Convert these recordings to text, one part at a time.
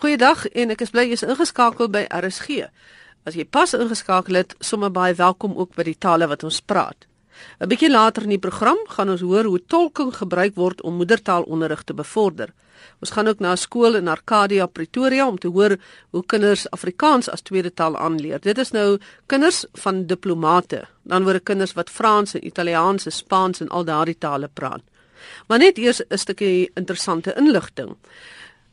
Goeiedag en ek is bly jy's ingeskakel by RSG. As jy pas ingeskakel het, sommer baie welkom ook by die tale wat ons praat. 'n Bietjie later in die program gaan ons hoor hoe tolking gebruik word om moedertaalonderrig te bevorder. Ons gaan ook na 'n skool in Arcadia, Pretoria om te hoor hoe kinders Afrikaans as tweede taal aanleer. Dit is nou kinders van diplomate, dan word kinders wat Frans en Italiaans en Spaans en al daardie tale praat. Maar net eers 'n stukkie interessante inligting.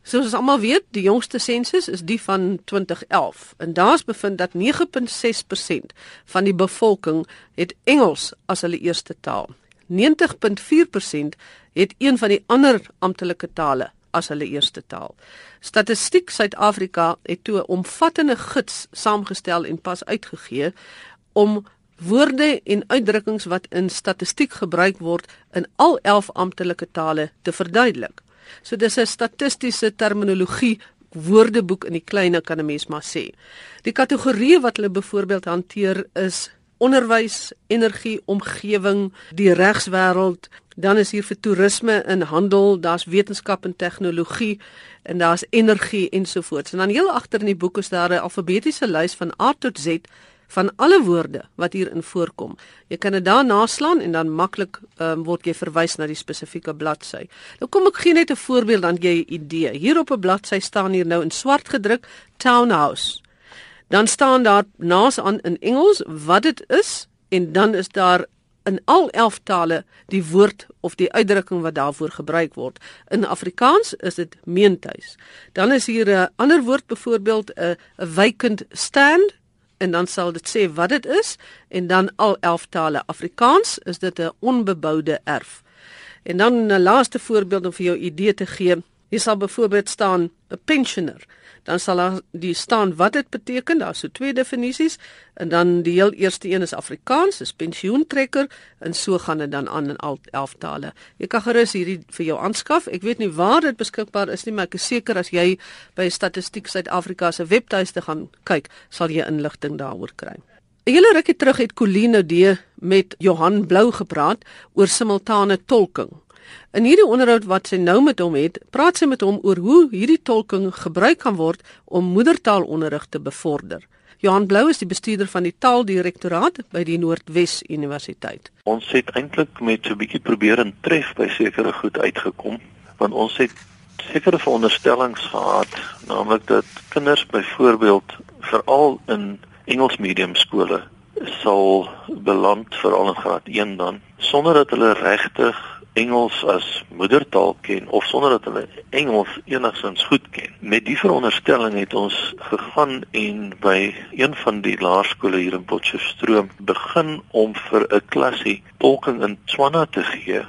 Soos ons almal weet, die jongste sensus is die van 2011 en daar's bevind dat 9.6% van die bevolking het Engels as hulle eerste taal. 90.4% het een van die ander amptelike tale as hulle eerste taal. Statistiek Suid-Afrika het toe 'n omvattende gids saamgestel en pas uitgegee om woorde en uitdrukkings wat in statistiek gebruik word in al 11 amptelike tale te verduidelik. So dis 'n statistiese terminologie woordeboek in die klein kan 'n mens maar sê. Die kategorieë wat hulle byvoorbeeld hanteer is onderwys, energie, omgewing, die regswêreld, dan is hier vir toerisme en handel, daar's wetenskap en tegnologie en daar's energie ensovoorts. En dan heel agter in die boek is daar 'n alfabetiese lys van A tot Z van alle woorde wat hierin voorkom. Jy kan dit daar naslaan en dan maklik um, word jy verwys na die spesifieke bladsy. Nou kom ek gee net 'n voorbeeld dan jy 'n idee. Hier op 'n bladsy staan hier nou in swart gedruk townhouse. Dan staan daar naas aan in Engels wat dit is en dan is daar in al 11 tale die woord of die uitdrukking wat daarvoor gebruik word. In Afrikaans is dit meentuis. Dan is hier 'n ander woord byvoorbeeld 'n 'n wykend stand en dan sal dit sê wat dit is en dan al 11 tale Afrikaans is dit 'n onbeboude erf. En dan 'n laaste voorbeeld om vir jou idee te gee. Hier sal byvoorbeeld staan 'n pensioner dan sal daar die staan wat dit beteken. Daar's so twee definisies en dan die heel eerste een is Afrikaans, is pensioentrekker en so gaan dit dan aan in al 11 tale. Jy kan gerus hierdie vir jou aanskaf. Ek weet nie waar dit beskikbaar is nie, maar ek is seker as jy by Statistiek Suid-Afrika se webtuiste gaan kyk, sal jy inligting daaroor kry. 'n Hele rukkie terug het Colleen D met Johan Blou gepraat oor simultane tolking. In hierdie onderhoud wat sy nou met hom het, praat sy met hom oor hoe hierdie tolking gebruik kan word om moedertaalonderrig te bevorder. Johan Blou is die bestuurder van die taaldirektoraat by die Noordwes Universiteit. Ons het eintlik met so 'n bietjie probeer en tref by sekere goed uitgekom, want ons het sekere veronderstellings gehad, naamlik dat kinders byvoorbeeld veral in Engels medium skole sal beland veral in graad 1 dan sonder dat hulle regtig Engels as moedertaal ken of sonder dat hulle Engels enigsins goed ken. Met die veronderstelling het ons gegaan en by een van die laerskole hier in Potchefstroom begin om vir 'n klasie tolking in Tswana te gee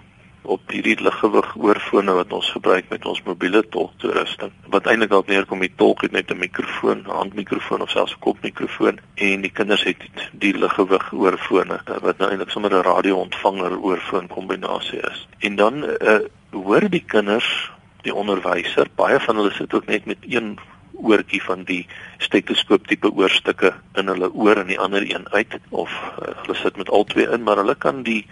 op hierdie liggewig oorfone wat ons gebruik met ons mobiele tolktoerusting. Wat eintlik dalk neerkom die tolk het net 'n mikrofoon, 'n handmikrofoon of selfs 'n kopmikrofoon en die kinders het die liggewig oorfone wat nou eintlik sommer 'n radio-ontvanger oorfoon kombinasie is. En dan uh, hoor die kinders die onderwyser, baie van hulle sit ook net met een oortjie van die stetoskoop tipe oorstukke in hulle oor en die ander een uit of uh, hulle sit met al twee in, maar hulle kan die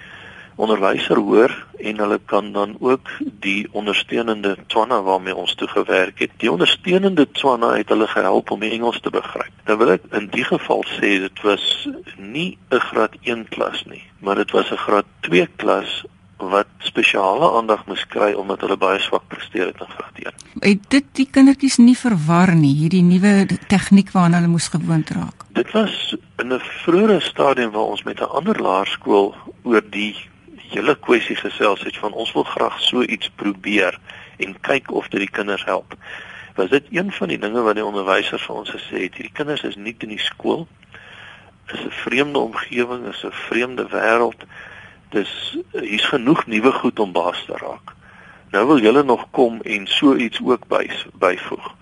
onderwyser hoor en hulle kan dan ook die ondersteunende Tswana waarmee ons toe gewerk het. Die ondersteunende Tswana het hulle gehelp om Engels te begryp. Nou wil ek in die geval sê dit was nie 'n graad 1 klas nie, maar dit was 'n graad 2 klas wat spesiale aandag moes kry omdat hulle baie swak presteer het in graad 1. Het dit die kindertjies nie verwar nie, hierdie nuwe tegniek waaraan hulle moes gewoond raak? Dit was in 'n vroeë stadium waar ons met 'n ander laerskool oor die hele kwessie gesels het van ons wil graag so iets probeer en kyk of dit die kinders help. Was dit een van die dinge wat die onderwyser vir ons gesê het, hierdie kinders is nie in die skool. Is 'n vreemde omgewing, is 'n vreemde wêreld. Dis hier's genoeg nuwe goed om baas te raak. Nou wil julle nog kom en so iets ook by byvoeg.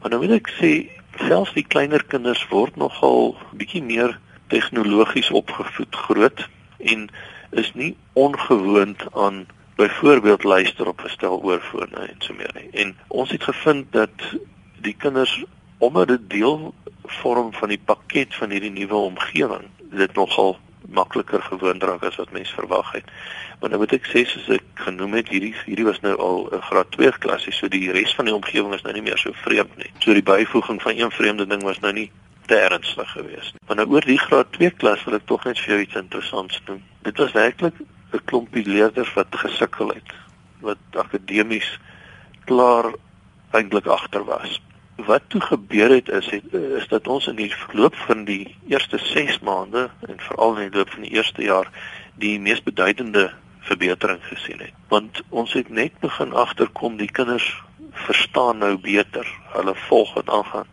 Maar nou wil ek sê selfs die kleiner kinders word nogal bietjie meer tegnologies opgevoed groot en is nie ongewoond aan byvoorbeeld luister op gestel oorfone en so meer nie. En ons het gevind dat die kinders omdat dit deel vorm van die pakket van hierdie nuwe omgewing dit nogal makliker gewoond raak as wat mense verwag het. Maar nou moet ek sê soos ek genoem het, hierdie hierdie was nou al 'n graad 2 klasie, so die res van die omgewing is nou nie meer so vreemd nie. So die byvoeging van een vreemde ding was nou nie te ernstig geweest nie. Maar nou oor die graad 2 klas wil ek tog net vir jou iets interessants noem. Dit was werklik 'n klompie leerders wat gesukkel het, wat akademies klaar eintlik agter was. Wat toe gebeur het is het, is dat ons in die loop van die eerste 6 maande en veral in die loop van die eerste jaar die mees beduidende verbetering gesien het. Want ons het net begin agterkom die kinders verstaan nou beter. Hulle volg en aangaan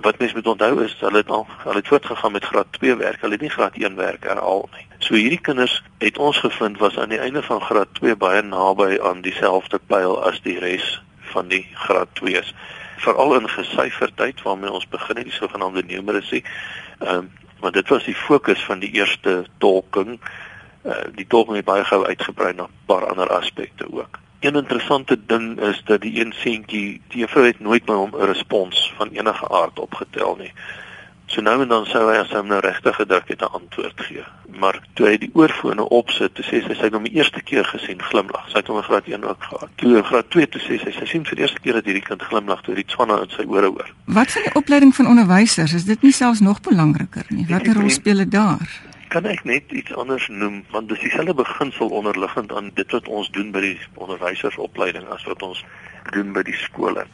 wat mens moet onthou is hulle het al hulle het voortgegaan met graad 2 werk, hulle het nie graad 1 werk herhaal nie. So hierdie kinders het ons gevind was aan die einde van graad 2 baie naby aan dieselfde pyl as die res van die graad 2's. Veral in gesyferdheid waarmee ons begin het die sogenaamde numeracy. Ehm um, maar dit was die fokus van die eerste tolking. Uh, die tolking het baie gou uitgebrei na 'n paar ander aspekte ook. Een interessante ding is dat die een seentjie, die juffrou het nooit by hom 'n respons van enige aard opgetel nie. So nou en dan sou hy as hy hom nou regtig gedruk het 'n antwoord gee. Maar toe hy die oorfone opsit, toe sê sy sy het hom die eerste keer gesien glimlag. Sy het hom in graad 1 ook gehad. Toe in graad 2 toe sê sy sy sien vir die eerste keer dat hierdie kind glimlag toe die tswana in sy ore hoor. Wat van die opleiding van onderwysers? Is dit nie selfs nog belangriker nie? Watter rol speel dit daar? Kan ek net iets anders noem want dis dieselfde beginsel onderliggend aan dit wat ons doen by die onderwysersopleiding as wat ons doen by die skole.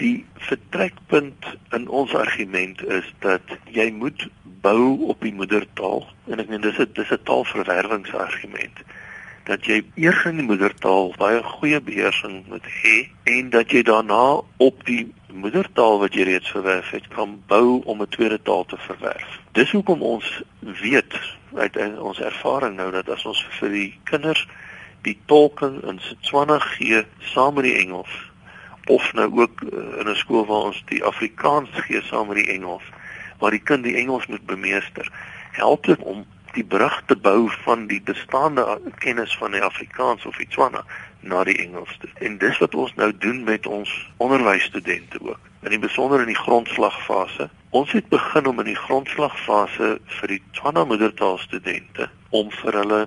Die vertrekpunt in ons argument is dat jy moet bou op die moedertaal en ek meen dis 'n dis 'n taalverwerwingsargument dat jy eers in die moedertaal baie goeie beheersing moet hê en dat jy daarna op die moedertaal wat jy reeds verwerf het kan bou om 'n tweede taal te verwerf. Dis hoekom ons weet uit ons ervaring nou dat as ons vir die kinders die tolking in Setswana gee saam met die Engels of nou ook uh, in 'n skool waar ons die Afrikaans gee saam met die Engels waar die kind die Engels moet bemeester, help dit om die brug te bou van die bestaande kennis van die Afrikaans of die Tswana na die Engels toe. En dis wat ons nou doen met ons onderwysstudente ook. In die besonder in die grondslagfase. Ons het begin om in die grondslagfase vir die Tswana moedertaalstudente om vir hulle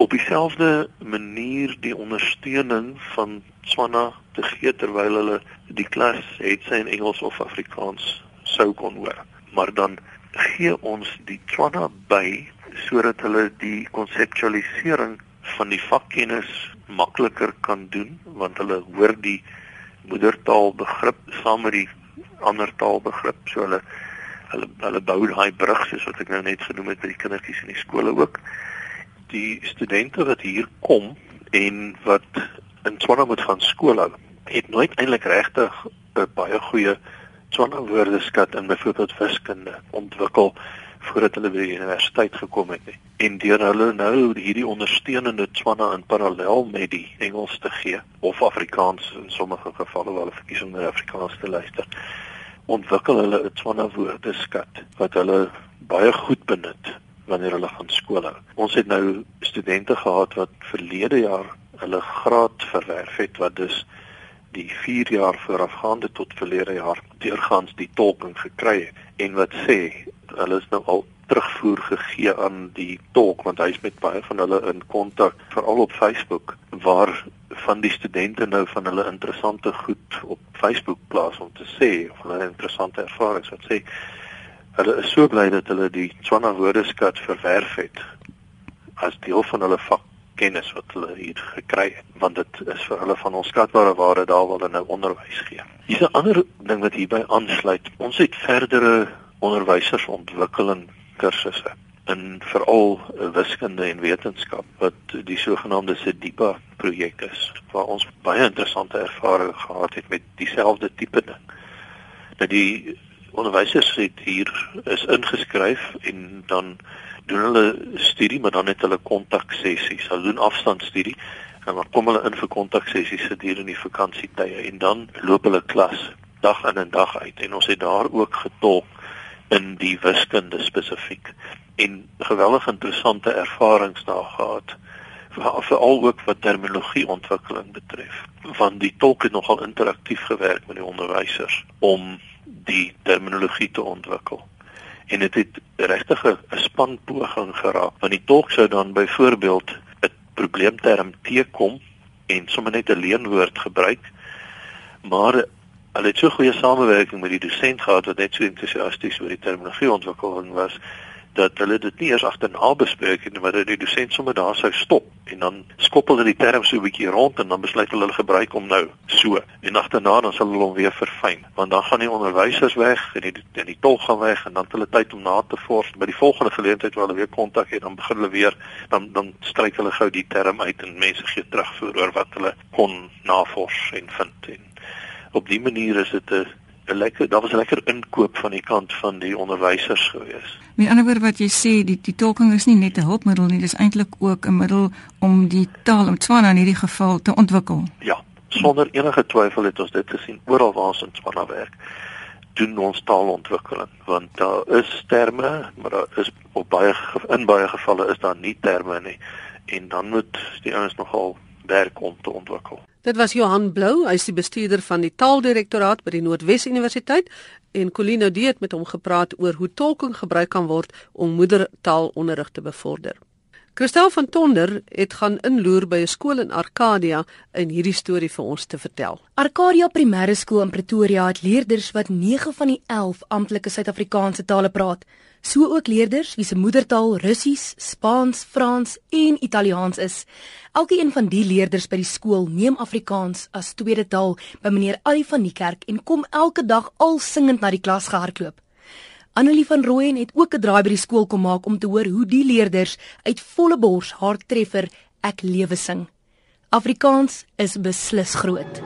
op dieselfde manier die ondersteuning van Tswana te gee terwyl hulle die klas het sy in Engels of Afrikaans sou kon hoor. Maar dan gee ons die Tswana by sodat hulle die konseptualisering van die vakkennis makliker kan doen want hulle hoor die moedertaal begrip saam met die ander taalbegrip so hulle hulle hulle bou daai brug soos wat ek nou net genoem het by die kindertjies in die skole ook die studente wat hier kom en wat in Tswana moet gaan skool hou het nooit eintlik regtig 'n baie goeie Tswana woordeskat in byvoorbeeld wiskunde ontwikkel voordat hulle by die universiteit gekom het nie. En deur hulle nou hierdie ondersteunende Tswana in parallel met die Engels te gee of Afrikaans in sommige gevalle waar hulle verkies om na Afrikaans te luister, ontwikkel hulle 'n Tswana woordeskat wat hulle baie goed benut wanneer hulle gaan skool hou. Ons het nou studente gehad wat verlede jaar hulle graad verwerf het wat dus die 4 jaar voorafgaande tot verlede jaar deurgangs die tolking gekry het en wat sê hulle is nou al terugvoer gegee aan die tolk want hy's met baie van hulle in kontak veral op Facebook waar van die studente nou van hulle interessante goed op Facebook plaas om te sê of hulle interessante ervarings wat sê hulle is so bly dat hulle die Tswana woordeskat verwerf het as deel van hulle vak kennis wat hulle hier gekry het want dit is vir hulle van onskatbare waarde daar waar hulle nou onderwys gee. Hier's 'n ander ding wat hierby aansluit. Ons het verdere onderwysersontwikkeling kursusse in veral wiskunde en wetenskap wat die sogenaamde Sedipa projek is waar ons baie interessante ervarings gehad het met dieselfde tipe ding. Nou die onderwysers hier is ingeskryf en dan doen hulle studie maar dan het hulle kontak sessies. Hulle doen afstandstudie en dan kom hulle in vir kontak sessies gedurende die vakansietye en dan loop hulle klas dag in en dag uit en ons het daar ook getolk in die wiskunde spesifiek en geweldig interessante ervarings daar gehad veral ook wat terminologie ontwikkeling betref want die tolk het nogal interaktief gewerk met die onderwysers om die terminologie te ontwikkel en dit het regtig 'n ontspanpoging geraak. Want die tolk sou dan byvoorbeeld 'n probleemterm teekom en sommer net 'n leenwoord gebruik. Maar hulle het so goeie samewerking met die dosent gehad wat net so entoesiasties oor die terminologie ontwikkeling was dat hulle dit nie eers agterna bespreek het maar dat die dosent sommer daar sou stop. En dan skoppel hulle die term so 'n bietjie rond en dan besluit hulle hulle gebruik hom nou so. En agterna dan sal hulle hom weer verfyn. Want dan gaan die onderwysers weg en die en die tolk gaan weg en dan het hulle tyd om na te vors by die volgende geleentheid waar hulle weer kontak het dan begin hulle weer dan dan stryk hulle gou die term uit en mense gee terugvoer oor wat hulle kon navors en vind en op die manier is dit 'n 'n lekker daar was 'n lekker inkoop van die kant van die onderwysers gewees. Met ander woorde wat jy sê, die die tolking is nie net 'n hulpmiddel nie, dis eintlik ook 'n middel om die taal om Tswana in hierdie geval te ontwikkel. Ja, sonder enige twyfel het ons dit gesien oral waar ons in Tswana werk doen ons taalontwikkeling want daar is terme maar daar is op baie in baie gevalle is daar nie terme nie en dan moet die ouens nogal werk om te ontwikkel. Dit was Johan Blou, hy is die bestuurder van die Taaldirektoraat by die Noordwes Universiteit en Colino D het met hom gepraat oor hoe tolking gebruik kan word om moedertaalonderrig te bevorder. Christel van Tonder het gaan inloer by 'n skool in Arcadia en hierdie storie vir ons te vertel. Arcadia Primêre Skool in Pretoria het leerders wat 9 van die 11 amptelike Suid-Afrikaanse tale praat so ook leerders wie se moedertaal Russies, Spaans, Frans en Italiaans is. Elkeen van die leerders by die skool neem Afrikaans as tweede taal by meneer Ali van die kerk en kom elke dag al singend na die klas gehardloop. Annelie van Rooyen het ook 'n draai by die skool kom maak om te hoor hoe die leerders uit volle bors haar treffer Ek lewe sing. Afrikaans is beslis groot.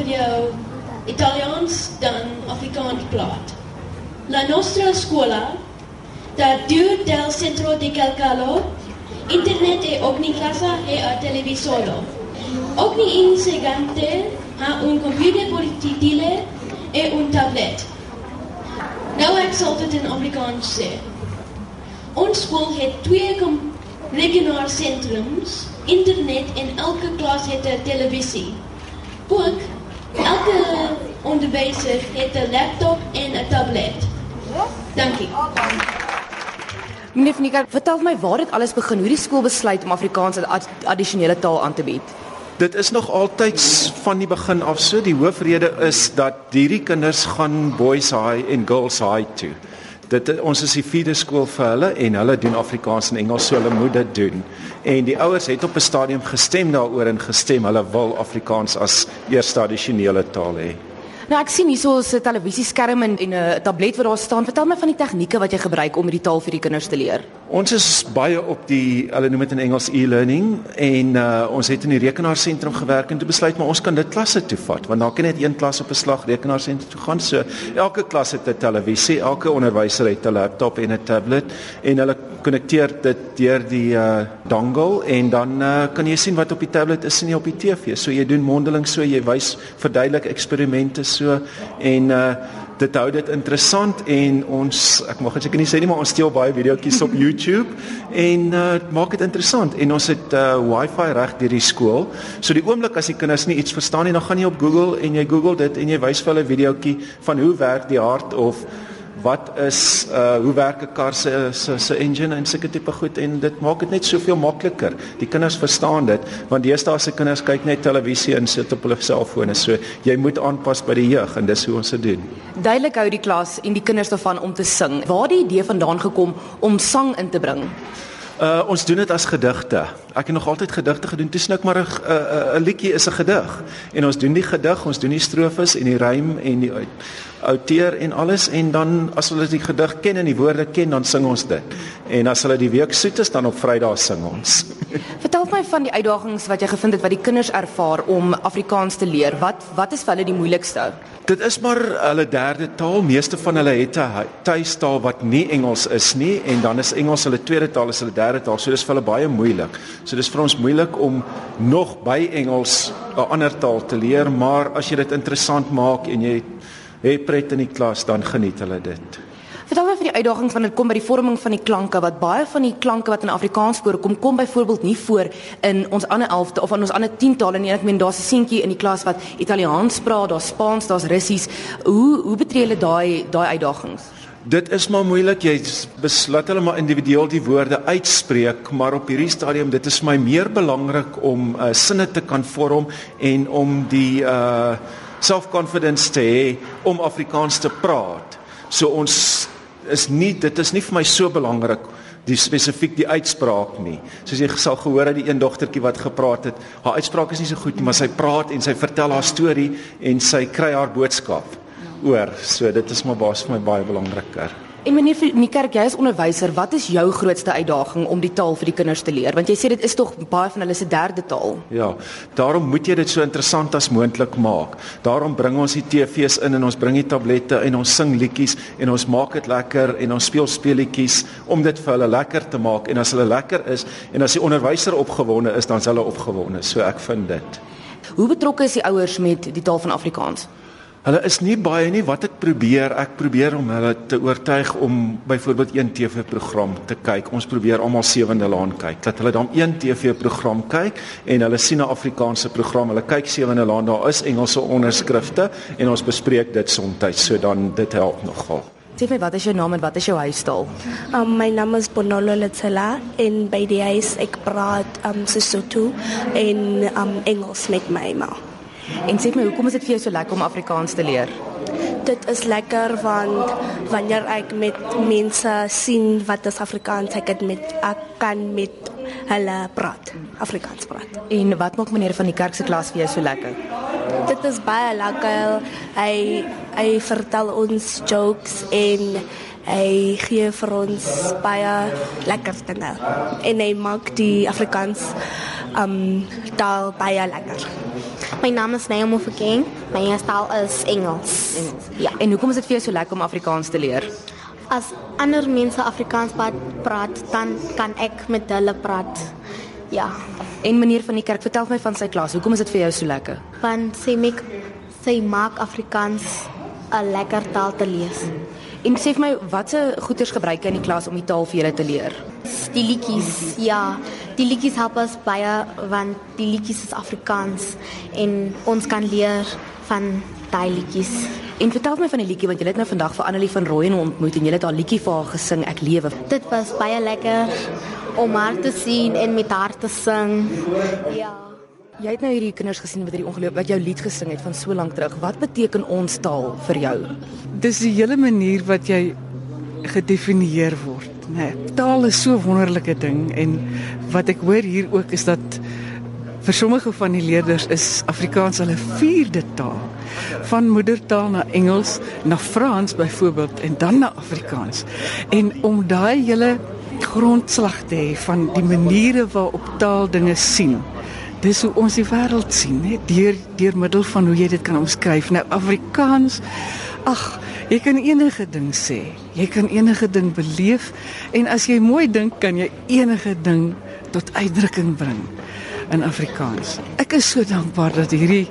Vir jou Italiaans dan Afrikaans praat. La nostra scuola da due del centro di Calcalo internet e ogni casa e a televisore. Ogni insegnante ha un computer portatile e un tablet. Nou ek sal dit in Afrikaans sê. Ons skool het twee regionale sentrums internet en elke klas het 'n televisie. Ook elke onderwyser het 'n laptop en 'n tablet. Dankie. Meneer Vnika, vertel my waar dit alles begin, hoe die skool besluit om Afrikaans as ad addisionele taal aan te bied. Dit is nog altyd van die begin af so. Die hoofrede is dat hierdie kinders gaan boys high en girls high toe. Dit ons is die vierde skool vir hulle en hulle doen Afrikaans en Engels so hulle moet dit doen. En die ouers het op 'n stadium gestem daaroor en gestem hulle wil Afrikaans as eerste addisionele taal hê. Nou ek sien hierso 'n televisieskerm en 'n tablet wat daar staan. Vertel my van die tegnieke wat jy gebruik om hierdie taal vir die kinders te leer. Ons is baie op die hulle noem dit in Engels e-learning en uh, ons het in die rekenaarsentrum gewerk en toe besluit maar ons kan dit klasse toe vat want daar kan net een klas op 'n slag rekenaarsentrum toe gaan. So elke klas het 'n televisie, elke onderwyser het 'n laptop en 'n tablet en hulle konnekteer dit deur die uh, dongle en dan uh, kan jy sien wat op die tablet is en nie op die TV. So jy doen mondeling so jy wys verduidelik eksperimente so en uh, dit hou dit interessant en ons ek mag dit seker nie sê nie maar ons steel baie videoetjies op YouTube en uh, maak dit interessant en ons het uh, wifi reg deur die skool. So die oomblik as die kinders nie iets verstaan nie, dan gaan jy op Google en jy Google dit en jy wys vir hulle 'n videoetjie van hoe werk die hart of wat is uh hoe werk 'n kar se se se engine en sulke tipe goed en dit maak dit net soveel makliker. Die kinders verstaan dit want deesdae se kinders kyk net televisie en sit op hulle selfone. So jy moet aanpas by die jeug en dis hoe ons dit doen. Duidelik hou die klas en die kinders daarvan om te sing. Waar die idee vandaan gekom om sang in te bring? Uh ons doen dit as gedigte. Ek het nog altyd gedigte gedoen. Toe snik maar 'n 'n liedjie is 'n gedig. En ons doen die gedig, ons doen die strofes en die rym en die outeer en alles en dan as hulle die gedig ken en die woorde ken, dan sing ons dit. En as hulle die week soet is, dan op Vrydag sing ons. Vertel my van die uitdagings wat jy gevind het wat die kinders ervaar om Afrikaans te leer. Wat wat is vir hulle die moeilikste? Dit is maar hulle derde taal. Meeste van hulle het 'n tuistaal wat nie Engels is nie en dan is Engels hulle tweede taal, is hulle derde taal. So dis vir hulle baie moeilik. So dis vir ons moeilik om nog by Engels 'n ander taal te leer, maar as jy dit interessant maak en jy hê pret in die klas, dan geniet hulle dit. Vertel my van die uitdagings wanneer dit kom by die vorming van die klanke wat baie van die klanke wat in Afrikaans voorkom kom byvoorbeeld nie voor in ons ander 11de of in ons ander 10 tale nie. Ek meen daar's 'n seentjie in die klas wat Italiaans praat, daar's Spaans, daar's Russies. Hoe hoe betree hulle daai daai uitdagings? Dit is maar moeilik. Jy besluit hulle maar individueel die woorde uitspreek, maar op hierdie stadium dit is my meer belangrik om uh, sinne te kan vorm en om die uh self-confidence te hê om Afrikaans te praat. So ons is nie dit is nie vir my so belangrik die spesifiek die uitspraak nie. Soos jy sal gehoor het die een dogtertjie wat gepraat het, haar uitspraak is nie so goed nie, maar sy praat en sy vertel haar storie en sy kry haar boodskap oor. So dit is maar basies vir my baie belangriker. En meneer Niekerk, jy is onderwyser, wat is jou grootste uitdaging om die taal vir die kinders te leer? Want jy sê dit is tog baie van hulle se derde taal. Ja, daarom moet jy dit so interessant as moontlik maak. Daarom bring ons die TV's in en ons bring die tablette en ons sing liedjies en ons maak dit lekker en ons speel speletjies om dit vir hulle lekker te maak en as hulle lekker is en as die onderwyser opgewonde is, dan is hulle opgewonde. So ek vind dit. Hoe betrokke is die ouers met die taal van Afrikaans? Hulle is nie baie nie wat ek probeer, ek probeer om hulle te oortuig om byvoorbeeld een TV-program te kyk. Ons probeer almal sewende laan kyk. Dat hulle dan een TV-program kyk en hulle sien 'n Afrikaanse program. Hulle kyk sewende laan, daar is Engelse onderskrifte en ons bespreek dit soms, so dan dit help nogal. Sê my, wat is jou naam en wat is jou huistaal? Um, my naam is Bonolo Letsela en by die huis ek praat um, Sesotho en um, Engels met my ma. En sê my, hoekom is dit vir jou so lekker om Afrikaans te leer? Dit is lekker want wanneer ek met mense sien wat is Afrikaans, ek het met ek kan met hulle praat, Afrikaans praat. En wat maak meneer van die kerk se klas vir jou so lekker? Dit is baie lekker. Hy hy vertel ons jokes en hy gee vir ons baie lekker dinge. En hy maak die Afrikaans um taal baie lekker. My naam is Naomi Fokeng. My taal is Engels. Engels. Ja. En hoekom is dit vir jou so lekker om Afrikaans te leer? As ander mense Afrikaans praat, dan kan ek met hulle praat. Ja. En meneer van die kerk, vertel my van sy klas. Hoekom is dit vir jou so lekker? Want sy maak sy maak Afrikaans 'n lekker taal te lees. Hmm. En sê vir my, watse goeders gebruik jy in die klas om die taal vir julle te leer? Die liedjies, ja. Die liedjies help ons baie want die liedjies is Afrikaans en ons kan leer van daai liedjies. En vertel my van die liedjie want jy het nou vandag vir Annelie van Rooyen ontmoet en jy het haar liedjie vir haar gesing Ek lewe. Dit was baie lekker om haar te sien en met haar te sing. Ja. Jy het nou hierdie kinders gesien wat hierdie ongeloop wat jou lied gesing het van so lank terug. Wat beteken ons taal vir jou? Dis die hele manier wat jy gedefinieer word, né? Nee, taal is so 'n wonderlike ding en wat ek hoor hier ook is dat vir sommige van die leerders is Afrikaans hulle vierde taal. Van moedertaal na Engels, na Frans byvoorbeeld en dan na Afrikaans. En om daai hele grondslag te hê van die maniere waarop taal dinge sien dis hoe ons die wêreld sien, net deur deur middel van hoe jy dit kan omskryf. Nou Afrikaans, ag, jy kan enige ding sê. Jy kan enige ding beleef en as jy mooi dink, kan jy enige ding tot uitdrukking bring in Afrikaans. Ek is so dankbaar dat hierdie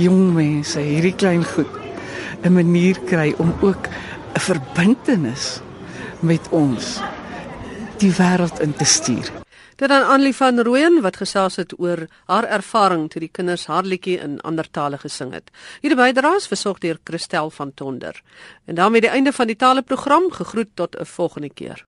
jong mense, hierdie klein goed 'n manier kry om ook 'n verbintenis met ons die wêreld in te stuur. Dit dan Anlie van Rooyen wat gesels het oor haar ervaring toe die kinders haar liedjie in ander tale gesing het. Hierdie bydraes versorg deur Christel van Tonder. En daarmee die einde van die taleprogram gegroet tot 'n volgende keer.